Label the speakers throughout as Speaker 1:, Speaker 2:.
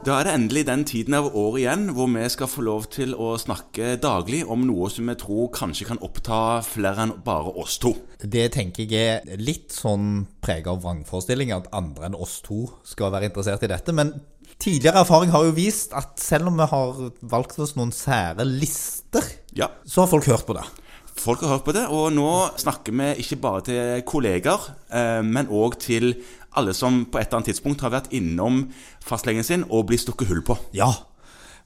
Speaker 1: Da er det endelig den tiden av året igjen hvor vi skal få lov til å snakke daglig om noe som vi tror kanskje kan oppta flere enn bare oss to.
Speaker 2: Det tenker jeg er litt sånn prega av vrangforestillinger, at andre enn oss to skal være interessert i dette. Men tidligere erfaring har jo vist at selv om vi har valgt oss noen sære lister,
Speaker 1: Ja,
Speaker 2: så har folk hørt på det.
Speaker 1: folk har hørt på det, og nå snakker vi ikke bare til kolleger, eh, men òg til alle som på et eller annet tidspunkt har vært innom fastlegen sin og blir stukket hull på.
Speaker 2: Ja,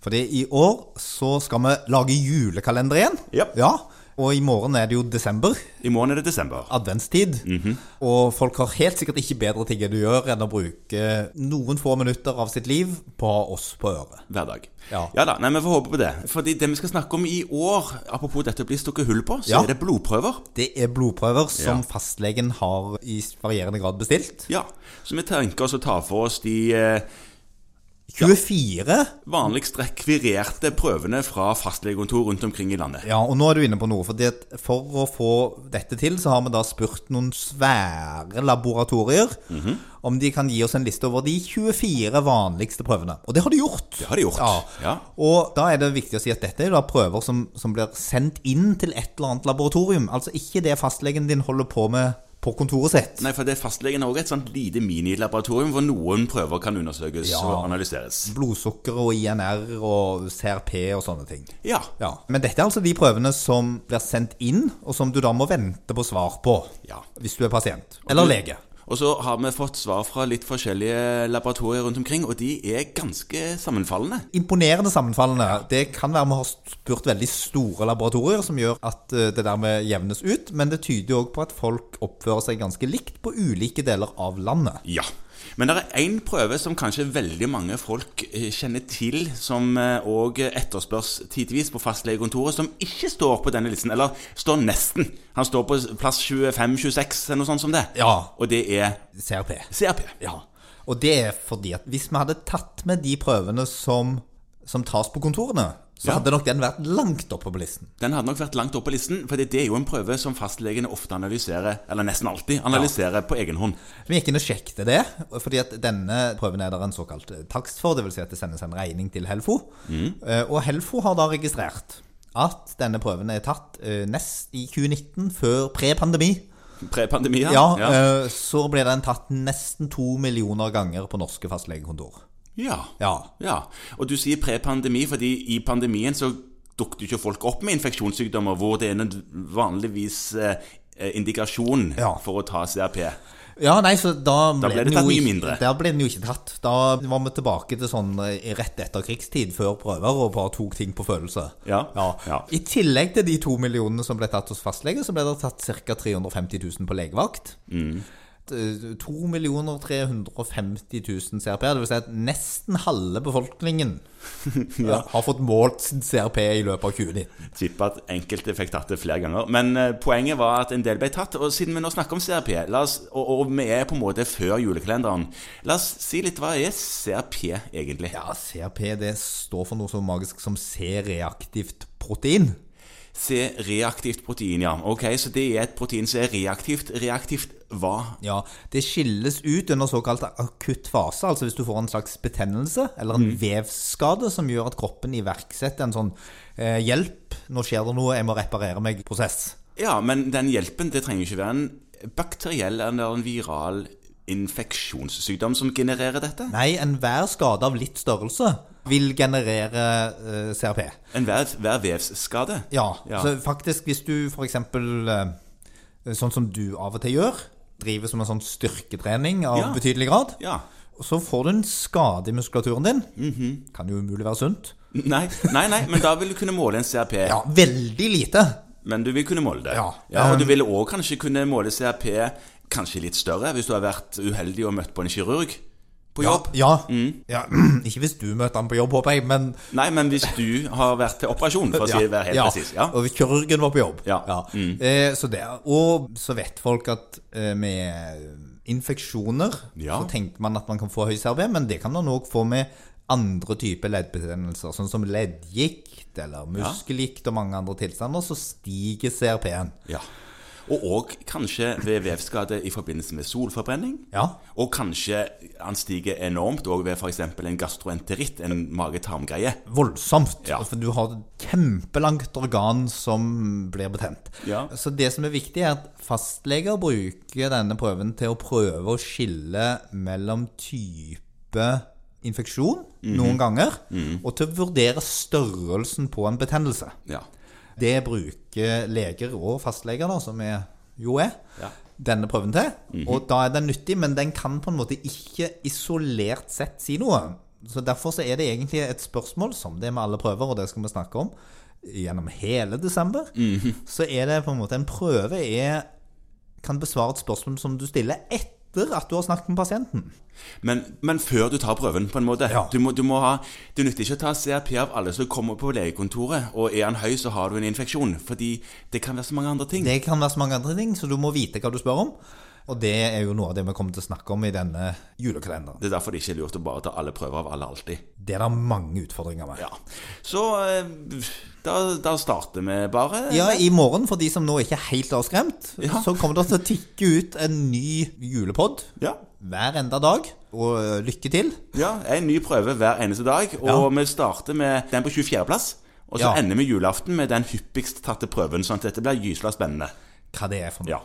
Speaker 2: for i år så skal vi lage julekalender igjen.
Speaker 1: Yep.
Speaker 2: ja. Og i morgen er det jo desember,
Speaker 1: I morgen er det desember.
Speaker 2: adventstid. Og folk har helt sikkert ikke bedre ting enn å gjøre enn å bruke noen få minutter av sitt liv på å ha oss på øret.
Speaker 1: Hver dag.
Speaker 2: Ja.
Speaker 1: da, nei, Vi får håpe på det. Fordi det vi skal snakke om i år, apropos dette å bli stukket hull på, så
Speaker 2: Ja.
Speaker 1: er det blodprøver.
Speaker 2: Det er blodprøver som
Speaker 1: Ja.
Speaker 2: fastlegen har i varierende grad bestilt.
Speaker 1: Ja, Så vi tenker oss å ta for oss de eh,
Speaker 2: 24.
Speaker 1: vanligst rekvirerte prøvene fra fastlegekontor rundt omkring i landet.
Speaker 2: Ja, og nå er du inne på noe. fordi For å få dette til, så har vi da spurt noen svære laboratorier om de kan gi oss en liste over de 24 vanligste prøvene. Og det har de gjort.
Speaker 1: Det har de gjort.
Speaker 2: Ja.
Speaker 1: Ja.
Speaker 2: Og da er det viktig å si at dette er da prøver som, som blir sendt inn til et eller annet laboratorium. Altså ikke det fastlegen din holder på med på kontoret sitt.
Speaker 1: Nei, for det Fastlegen har også et sånt lite minilaboratorium hvor noen prøver kan undersøkes
Speaker 2: Ja.
Speaker 1: og analyseres.
Speaker 2: Blodsukker og INR og CRP og sånne ting.
Speaker 1: Ja.
Speaker 2: Ja, Men dette er altså de prøvene som blir sendt inn, og som du da må vente på svar på.
Speaker 1: Ja.
Speaker 2: Hvis du er pasient. Eller
Speaker 1: du-
Speaker 2: lege.
Speaker 1: Og så har vi fått svar fra litt forskjellige laboratorier rundt omkring, og de er ganske sammenfallende.
Speaker 2: Imponerende sammenfallende. Det kan være vi har spurt veldig store laboratorier som gjør at eh, det dermed jevnes ut, men det tyder jo òg på at folk oppfører seg ganske likt på ulike deler av landet.
Speaker 1: Ja. Men det er én prøve som kanskje veldig mange folk eh, kjenner til, som òg etterspørs tidvis på fastlegekontoret, som ikke står på denne listen. Eller står nesten. Han står på plass 25-26, eller noe sånt som det.
Speaker 2: Ja.
Speaker 1: Og det er
Speaker 2: CRP.
Speaker 1: CRP.
Speaker 2: Ja. Og det er fordi at hvis vi hadde tatt med de prøvene som, som tas på kontorene, så
Speaker 1: Ja.
Speaker 2: hadde nok den vært langt oppe på listen.
Speaker 1: Den hadde nok vært langt oppe på listen, for det er jo en prøve som fastlegene ofte analyserer, eller nesten alltid analyserer på egen hånd.
Speaker 2: Vi gikk inn og sjekket det, fordi at denne prøven er der en såkalt takst for, dvs. Si at det sendes en regning til Helfo. Mm. Og Helfo har da registrert at denne prøven er tatt eh, nest i 2019, før pre-pandemi.
Speaker 1: Pre-pandemi,
Speaker 2: Ja,
Speaker 1: ja.
Speaker 2: eh, Så ble den tatt nesten to millioner ganger på norske fastlegekontor.
Speaker 1: Ja.
Speaker 2: Ja.
Speaker 1: Ja, og du sier pre-pandemi, fordi i pandemien så dukket ikke folk opp med infeksjonssykdommer hvor det er en vanligvis eh, indikasjon
Speaker 2: Ja.
Speaker 1: for å ta CRP.
Speaker 2: Ja, nei, så da ble,
Speaker 1: ble det tatt mye mindre.
Speaker 2: Der ble den jo ikke tatt. Da var vi tilbake til sånn eh, rett etter krigstid, før prøver, og bare tok ting på følelse.
Speaker 1: Ja, ja.
Speaker 2: I tillegg til de to millionene som ble tatt hos fastlege, så ble det tatt ca. 350 000 på legevakt.
Speaker 1: Mm.
Speaker 2: Eh, 2 350 000 CRP, det vil si at nesten halve befolkningen ja, har fått målt sin CRP i løpet av 2019.
Speaker 1: Tipper at enkelte fikk tatt det flere ganger. Men eh, poenget var at en del ble tatt. Og siden vi nå snakker om CRP, oss, og, og vi er på en måte før julekalenderen, la oss si litt hva er CRP egentlig?
Speaker 2: Ja, CRP det står for noe så magisk som C-reaktivt protein.
Speaker 1: C-reaktivt protein, ja. Ok, Så det er et protein som er reaktivt. Reaktivt hva?
Speaker 2: Ja, Det skilles ut under såkalt akutt fase, altså hvis du får en slags betennelse eller en vevsskade som gjør at kroppen iverksetter en sånn eh, 'hjelp, nå skjer det noe, jeg må reparere meg'-prosess.
Speaker 1: Ja, men den hjelpen det trenger ikke være en bakteriell eller en viral infeksjonssykdom som genererer dette.
Speaker 2: Nei, enhver skade av litt størrelse vil generere eh, CRP.
Speaker 1: Enhver hver vevsskade.
Speaker 2: Ja,
Speaker 1: Ja.
Speaker 2: så faktisk hvis du f.eks. Eh, sånn som du av og til gjør, driver som en sånn styrketrening av
Speaker 1: Ja.
Speaker 2: betydelig grad,
Speaker 1: Ja.
Speaker 2: og så får du en skade i muskulaturen din. Kan jo umulig være sunt.
Speaker 1: Nei, nei, nei, men da vil du kunne måle en CRP.
Speaker 2: Ja, veldig lite.
Speaker 1: Men du vil kunne måle det.
Speaker 2: Ja.
Speaker 1: og du
Speaker 2: Um,
Speaker 1: vil òg kanskje kunne måle CRP kanskje litt større hvis du har vært uheldig og møtt på en kirurg på jobb.
Speaker 2: Ja. ja. Ikke hvis du møter han på jobb, håper jeg, men
Speaker 1: Nei, men hvis du har vært til operasjon, for å si, være helt
Speaker 2: ja.
Speaker 1: presis. Ja.
Speaker 2: Og hvis kirurgen var på jobb.
Speaker 1: Ja. Mm.
Speaker 2: Eh, så det, og så vet folk at eh, med infeksjoner
Speaker 1: Ja.
Speaker 2: så tenker man at man kan få høy CRB, men det kan man òg få med andre typer leddbetennelser, sånn som leddgikt eller muskelgikt og mange andre tilstander, så stiger CRP-en.
Speaker 1: Ja. Og òg kanskje ved vevskade i forbindelse med solforbrenning.
Speaker 2: Ja.
Speaker 1: Og kanskje han stiger enormt òg ved f.eks. en gastroenteritt, en mage-tarm-greie.
Speaker 2: Voldsomt.
Speaker 1: Ja.
Speaker 2: For du har et kjempelangt organ som blir betent.
Speaker 1: Ja.
Speaker 2: Så det som er viktig, er at fastleger bruker denne prøven til å prøve å skille mellom type infeksjon
Speaker 1: Mhm.
Speaker 2: noen ganger, og til å vurdere størrelsen på en betennelse.
Speaker 1: Ja.
Speaker 2: Det bruker leger og fastleger, da, som er, jo er,
Speaker 1: Ja.
Speaker 2: denne prøven til.
Speaker 1: Mhm.
Speaker 2: Og da er den nyttig, men den kan på en måte ikke isolert sett si noe. Så Derfor så er det egentlig et spørsmål, som det er med alle prøver, og det skal vi snakke om gjennom hele desember.
Speaker 1: Mhm.
Speaker 2: Så er det på en måte En prøve er, kan besvare et spørsmål som du stiller etter at du har snakket med pasienten.
Speaker 1: Men, men før du tar prøven, på en måte.
Speaker 2: Ja.
Speaker 1: Du må, du må ha, det nytter ikke å ta CRP av alle som kommer på legekontoret, og er han høy, så har du en infeksjon. Fordi det kan være så mange andre ting.
Speaker 2: Det kan være så mange andre ting, så du må vite hva du spør om. Og det er jo noe av det vi kommer til å snakke om i denne julekalenderen.
Speaker 1: Det er derfor det ikke er lurt å bare ta alle prøver av alle alltid.
Speaker 2: Det er det mange utfordringer med.
Speaker 1: Ja. Så eh, da, da starter vi bare.
Speaker 2: Ja, i morgen, for de som nå ikke er helt avskremt,
Speaker 1: Ja.
Speaker 2: så kommer det til å tikke ut en ny julepod
Speaker 1: Ja.
Speaker 2: hver enda dag. Og lykke til.
Speaker 1: ja. En ny prøve hver eneste dag. Og vi starter med den på 24.-plass. Og så
Speaker 2: Ja.
Speaker 1: ender vi julaften med den hyppigst tatte prøven. Sånn at dette blir gyselig spennende.
Speaker 2: Hva det er for noe.
Speaker 1: Ja.